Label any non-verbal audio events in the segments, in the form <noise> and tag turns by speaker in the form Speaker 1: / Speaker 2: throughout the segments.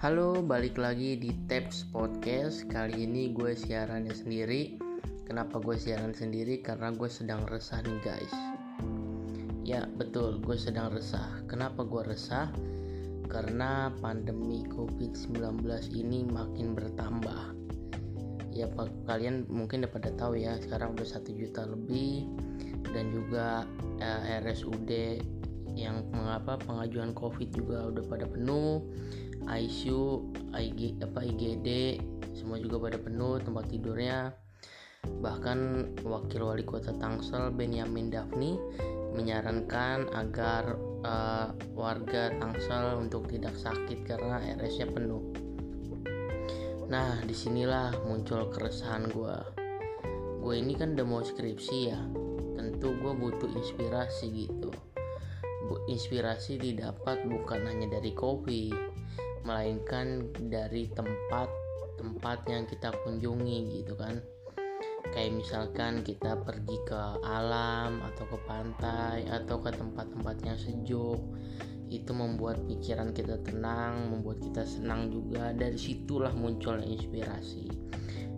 Speaker 1: Halo, balik lagi di Taps Podcast. Kali ini gue siarannya sendiri. Kenapa gue siaran sendiri? Karena gue sedang resah nih guys. Ya betul, gue sedang resah. Kenapa gue resah? Karena pandemi COVID-19 ini makin bertambah. Ya kalian mungkin udah pada tahu ya, sekarang udah satu juta lebih dan juga eh, RSUD yang mengapa pengajuan COVID juga udah pada penuh ICU, IG, apa IGD semua juga pada penuh tempat tidurnya. Bahkan Wakil Wali Kota Tangsel Benyamin Dafni menyarankan agar uh, warga Tangsel untuk tidak sakit karena RS-nya penuh. Nah, di sinilah muncul keresahan gue. Gue ini kan mau skripsi ya, tentu gue butuh inspirasi gitu. Inspirasi didapat bukan hanya dari kopi, melainkan dari tempat-tempat yang kita kunjungi gitu kan. Kayak misalkan kita pergi ke alam atau ke pantai atau ke tempat-tempat yang sejuk itu membuat pikiran kita tenang membuat kita senang juga. Dari situlah munculnya inspirasi.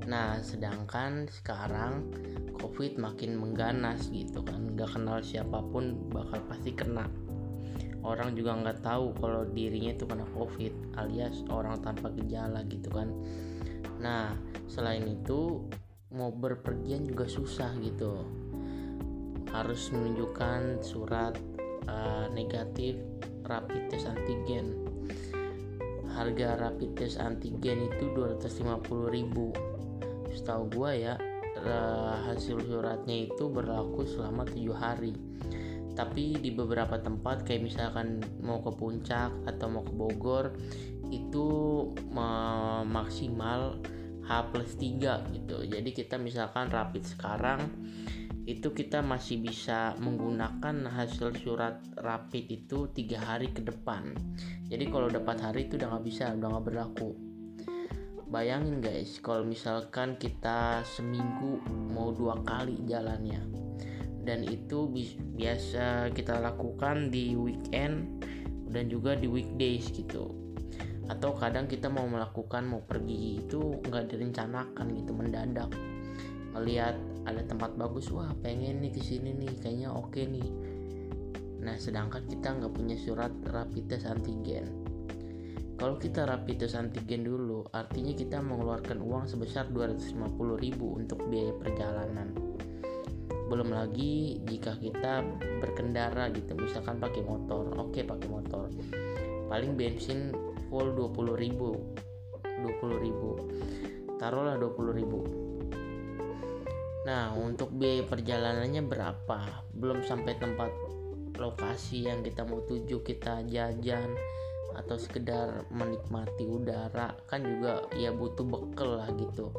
Speaker 1: Nah sedangkan sekarang covid makin mengganas gitu kan. Nggak kenal siapa pun bakal pasti kena orang juga nggak tahu kalau dirinya itu kena covid alias orang tanpa gejala gitu kan. Nah selain itu mau berpergian juga susah gitu. Harus menunjukkan surat uh, negatif rapid test antigen. Harga rapid test antigen itu 250.000 setahu gua ya uh, hasil suratnya itu berlaku selama tujuh hari tapi di beberapa tempat kayak misalkan mau ke puncak atau mau ke Bogor itu maksimal H plus 3 gitu. Jadi kita misalkan rapid sekarang itu kita masih bisa menggunakan hasil surat rapid itu tiga hari ke depan. Jadi kalau dapat hari itu udah nggak bisa udah nggak berlaku. Bayangin guys kalau misalkan kita seminggu mau dua kali jalannya dan itu biasa kita lakukan di weekend dan juga di weekdays gitu. Atau kadang kita mau melakukan mau pergi itu nggak direncanakan gitu mendadak. Melihat ada tempat bagus wah pengen nih ke sini nih kayaknya oke nih. Nah sedangkan kita nggak punya surat rapid test antigen. Kalau kita rapid test antigen dulu artinya kita mengeluarkan uang sebesar 250.000 untuk biaya perjalanan belum lagi jika kita berkendara gitu misalkan pakai motor. Oke pakai motor. Paling bensin full 20 ribu. 20 ribu. Taruhlah 20 ribu. Nah untuk biaya perjalanannya berapa? Belum sampai tempat lokasi yang kita mau tuju kita jajan atau sekedar menikmati udara. Kan juga ya butuh bekal lah gitu.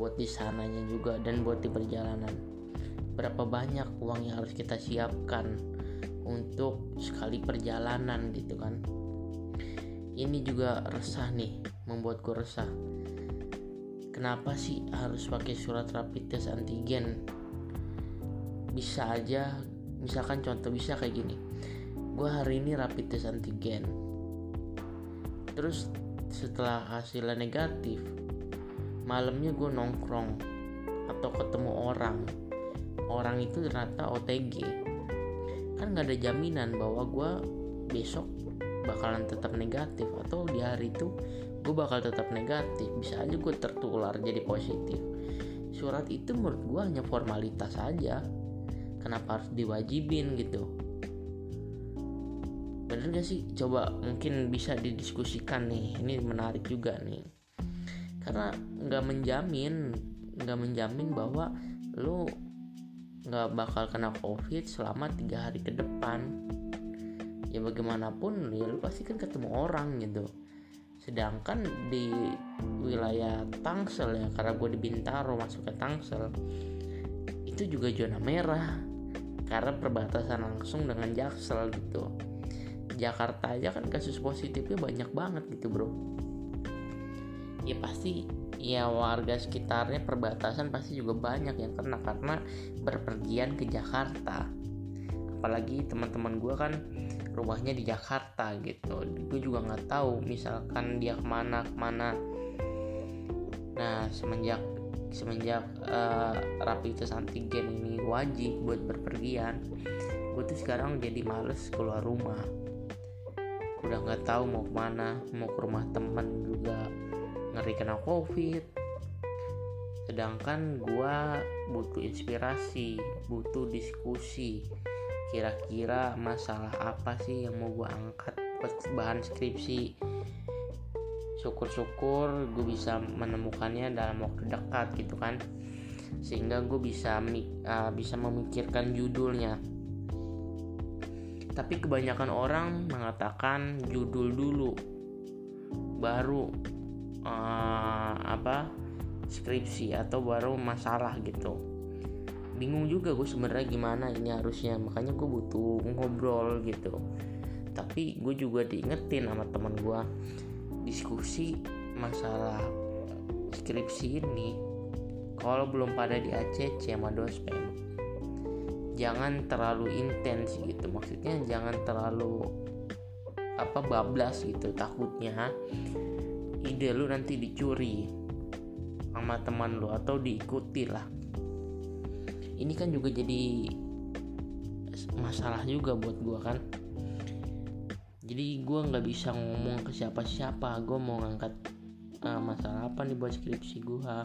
Speaker 1: Buat di sananya juga dan buat di perjalanan berapa banyak uang yang harus kita siapkan untuk sekali perjalanan gitu kan. Ini juga resah nih membuat gue resah. Kenapa sih harus pakai surat rapid test antigen? Bisa aja misalkan contoh bisa kayak gini. Gue hari ini rapid test antigen. Terus setelah hasilnya negatif malamnya gue nongkrong atau ketemu orang orang itu ternyata OTG kan nggak ada jaminan bahwa gue besok bakalan tetap negatif atau di hari itu gue bakal tetap negatif. Bisa aja gue tertular jadi positif. Surat itu menurut gue hanya formalitas saja kenapa harus diwajibin gitu? Bener gak sih? Coba mungkin bisa didiskusikan nih. Ini menarik juga nih. Karena nggak menjamin nggak menjamin bahwa lu nggak bakal kena covid selama tiga hari ke depan. Ya bagaimanapun ya lu pasti kan ketemu orang gitu. Sedangkan di wilayah Tangsel ya karena gue di Bintaro masuk ke Tangsel itu juga zona merah. Karena perbatasan langsung dengan Jaksel gitu. Jakarta aja kan kasus positifnya banyak banget gitu bro. Ya pasti ya warga sekitarnya perbatasan pasti juga banyak yang kena karena berpergian ke Jakarta. Apalagi teman-teman gue kan rumahnya di Jakarta gitu. Gue juga nggak tahu misalkan dia ke mana ke mana. Nah semenjak semenjak uh, rapid test antigen ini wajib buat berpergian gue tuh sekarang jadi males keluar rumah. Udah nggak tahu mau ke mana mau ke rumah teman juga ngeri kena covid. Sedangkan gue butuh inspirasi butuh diskusi. Kira-kira masalah apa sih yang mau gue angkat? Bahan skripsi. Syukur-syukur gue bisa menemukannya dalam waktu dekat gitu kan. Sehingga gue bisa uh, bisa memikirkan judulnya. Tapi kebanyakan orang mengatakan judul dulu baru uh, apa skripsi atau baru masalah gitu. Bingung juga gue sebenarnya gimana ini harusnya. Makanya gue butuh ngobrol gitu. Tapi gue juga diingetin sama teman gue diskusi masalah skripsi ini kalau belum pada di ACC sama dospem jangan terlalu intens gitu. Maksudnya jangan terlalu apa bablas gitu takutnya ide lu nanti dicuri sama teman lu atau diikuti lah. Ini kan juga jadi masalah juga buat gue kan. Jadi gue nggak bisa ngomong ke siapa-siapa. Gue mau ngangkat uh, masalah apa nih buat skripsi gue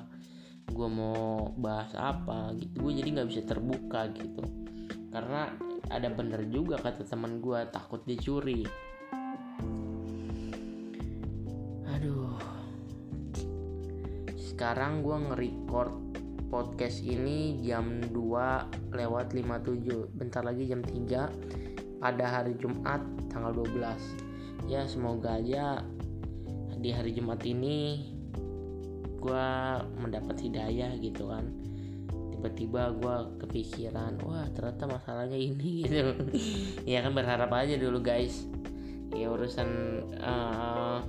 Speaker 1: gue mau bahas apa? Gitu. Gue jadi nggak bisa terbuka gitu. Karena ada bener juga kata teman gue takut dicuri sekarang gue nge-record podcast ini jam 2 lewat 57 bentar lagi jam 3 pada hari Jumat tanggal 12 ya semoga aja di hari Jumat ini gue mendapat hidayah gitu kan. Tiba-tiba gue kepikiran wah ternyata masalahnya ini <laughs> gitu. Ya kan berharap aja dulu guys. Ya urusan uh,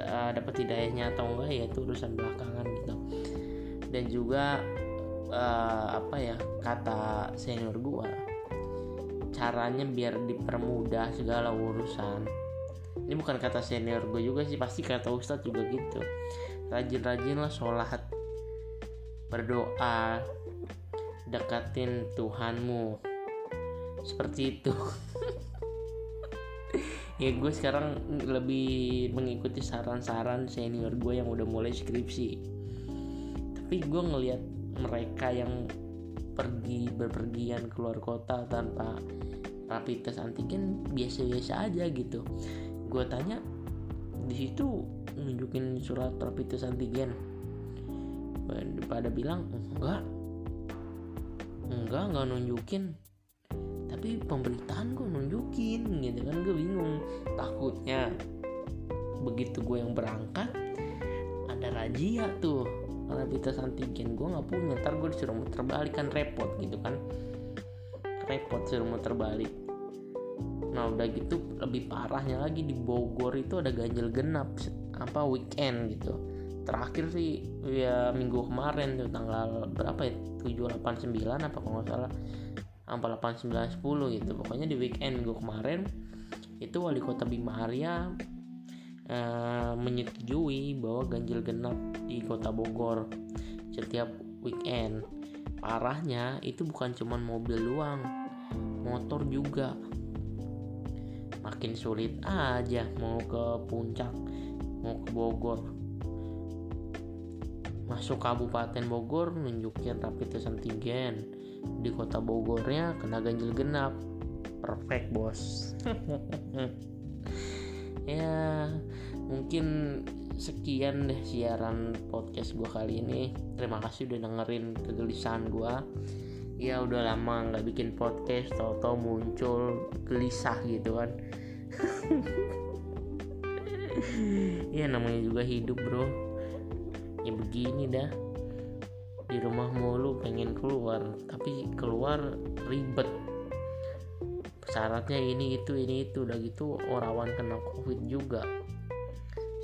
Speaker 1: dapat hidayahnya atau enggak ya itu urusan belakangan gitu. Dan juga uh, apa ya kata senior gua caranya biar dipermudah segala urusan. Ini bukan kata senior gue juga sih pasti kata ustadz juga gitu. Rajin-rajin lah sholat berdoa dekatin Tuhanmu. Seperti itu <laughs> ya gue sekarang lebih mengikuti saran-saran senior gue yang udah mulai skripsi. Tapi gue ngelihat mereka yang pergi berpergian keluar kota tanpa rapid test antigen biasa-biasa aja gitu. Gue tanya di situ nunjukin surat rapid test antigen. Pada bilang enggak. Enggak enggak nunjukin tapi pemberitaan gue nunjukin gitu kan. Gue bingung. Takutnya begitu gue yang berangkat ada razia tuh. Rapid test antigen gue nggak punya. Ntar gue disuruh muter balik kan repot gitu kan. Repot suruh muter balik. Nah udah gitu lebih parahnya lagi di Bogor itu ada ganjil genap apa weekend gitu. Terakhir sih ya minggu kemarin tuh tanggal berapa ya? 789 apa kalau nggak salah apa 8910 gitu pokoknya di weekend minggu kemarin itu wali kota Bima Arya uh, menyetujui bahwa ganjil genap di kota Bogor setiap weekend. Parahnya itu bukan cuma mobil doang, motor juga. Makin sulit aja mau ke puncak, mau ke Bogor. Masuk Kabupaten Bogor nunjukin rapid test antigen. Di kota Bogornya kena ganjil genap. Perfect, bos. <laughs> ya mungkin sekian deh siaran podcast gue kali ini. Terima kasih udah dengerin kegelisahan gue ya udah lama nggak bikin podcast tau-tau muncul gelisah gitu kan. <laughs> Ya namanya juga hidup bro. Ya begini dah di rumah mulu pengen keluar. Tapi keluar ribet. Syaratnya ini itu ini itu. Udah gitu orawan kena covid juga.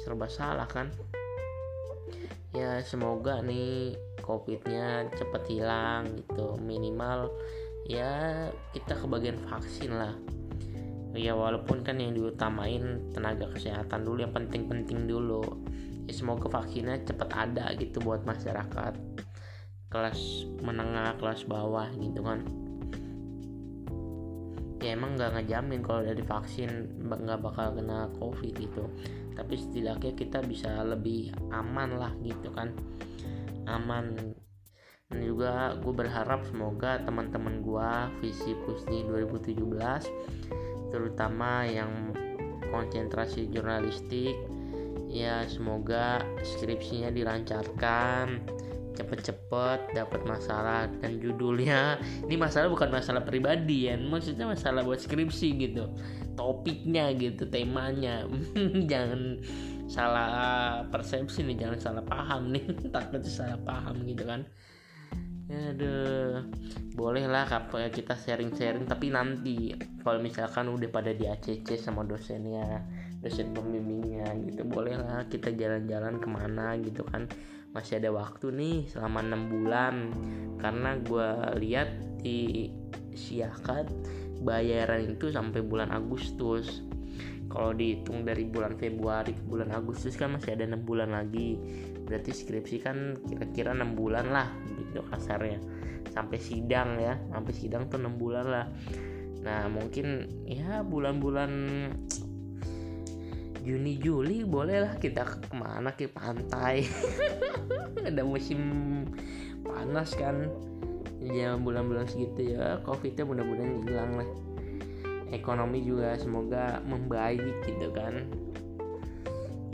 Speaker 1: Serba salah kan? Ya semoga nih covidnya cepet hilang gitu. Minimal ya kita kebagian vaksin lah. Ya walaupun kan yang diutamain tenaga kesehatan dulu yang penting-penting dulu. Ya semoga vaksinnya cepat ada gitu buat masyarakat kelas menengah kelas bawah gitu kan. Ya emang nggak ngejamin kalau dari vaksin nggak bakal kena covid gitu. Tapi setidaknya kita bisa lebih aman lah gitu kan. Aman. Dan juga gue berharap semoga teman-teman gue visi pusdi 2017 terutama yang konsentrasi jurnalistik ya semoga skripsinya dilancarkan cepet-cepet dapat masalah dan judulnya. Ini masalah bukan masalah pribadi ya maksudnya masalah buat skripsi gitu. Topiknya gitu temanya. <laughs> Jangan salah persepsi nih jangan salah paham nih. <laughs> Takut salah paham gitu kan. Aduh, boleh lah kita sharing-sharing tapi nanti kalau misalkan udah pada di ACC sama dosennya, dosen pembimbingnya gitu, boleh lah kita jalan-jalan ke mana gitu kan masih ada waktu nih selama enam bulan. Karena gue lihat di siakat bayaran itu sampai bulan Agustus. Kalau dihitung dari bulan Februari ke bulan Agustus kan masih ada enam bulan lagi. Berarti skripsi kan kira-kira enam bulan lah gitu kasarnya. Sampai sidang ya sampai sidang tuh enam bulan lah. Nah mungkin ya bulan-bulan Juni Juli bolehlah kita ke mana ke pantai. <laughs> Ada musim panas kan ya bulan-bulan segitu ya. Covidnya mudah-mudahan hilang lah. Ekonomi juga semoga membaik gitu kan.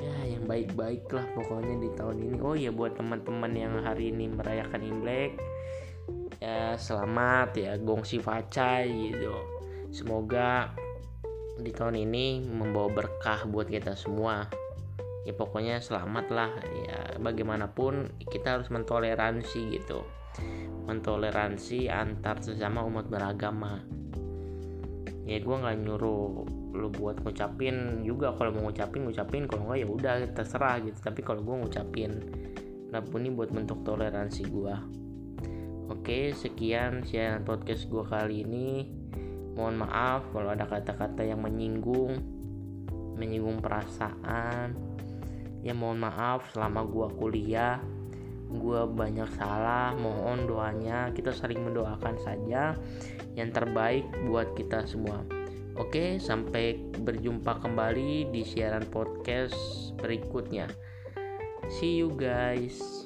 Speaker 1: Ya yang baik-baik lah pokoknya di tahun ini. Oh ya buat teman-teman yang hari ini merayakan Imlek ya selamat ya gongsi facai gitu. Semoga di tahun ini membawa berkah buat kita semua. Ya pokoknya selamat lah. Ya bagaimanapun kita harus mentoleransi gitu. Mentoleransi antar sesama umat beragama. Ya gue nggak nyuruh lu buat ngucapin juga. Kalau mau ngucapin ngucapin. Kalau nggak ya udah terserah gitu. Tapi kalau gue ngucapin nah ini buat bentuk toleransi gue oke sekian siaran podcast gue kali ini mohon maaf kalau ada kata-kata yang menyinggung menyinggung perasaan. Ya mohon maaf selama gua kuliah. Gua banyak salah mohon doanya. Kita saling mendoakan saja yang terbaik buat kita semua. Oke sampai berjumpa kembali di siaran podcast berikutnya. See you guys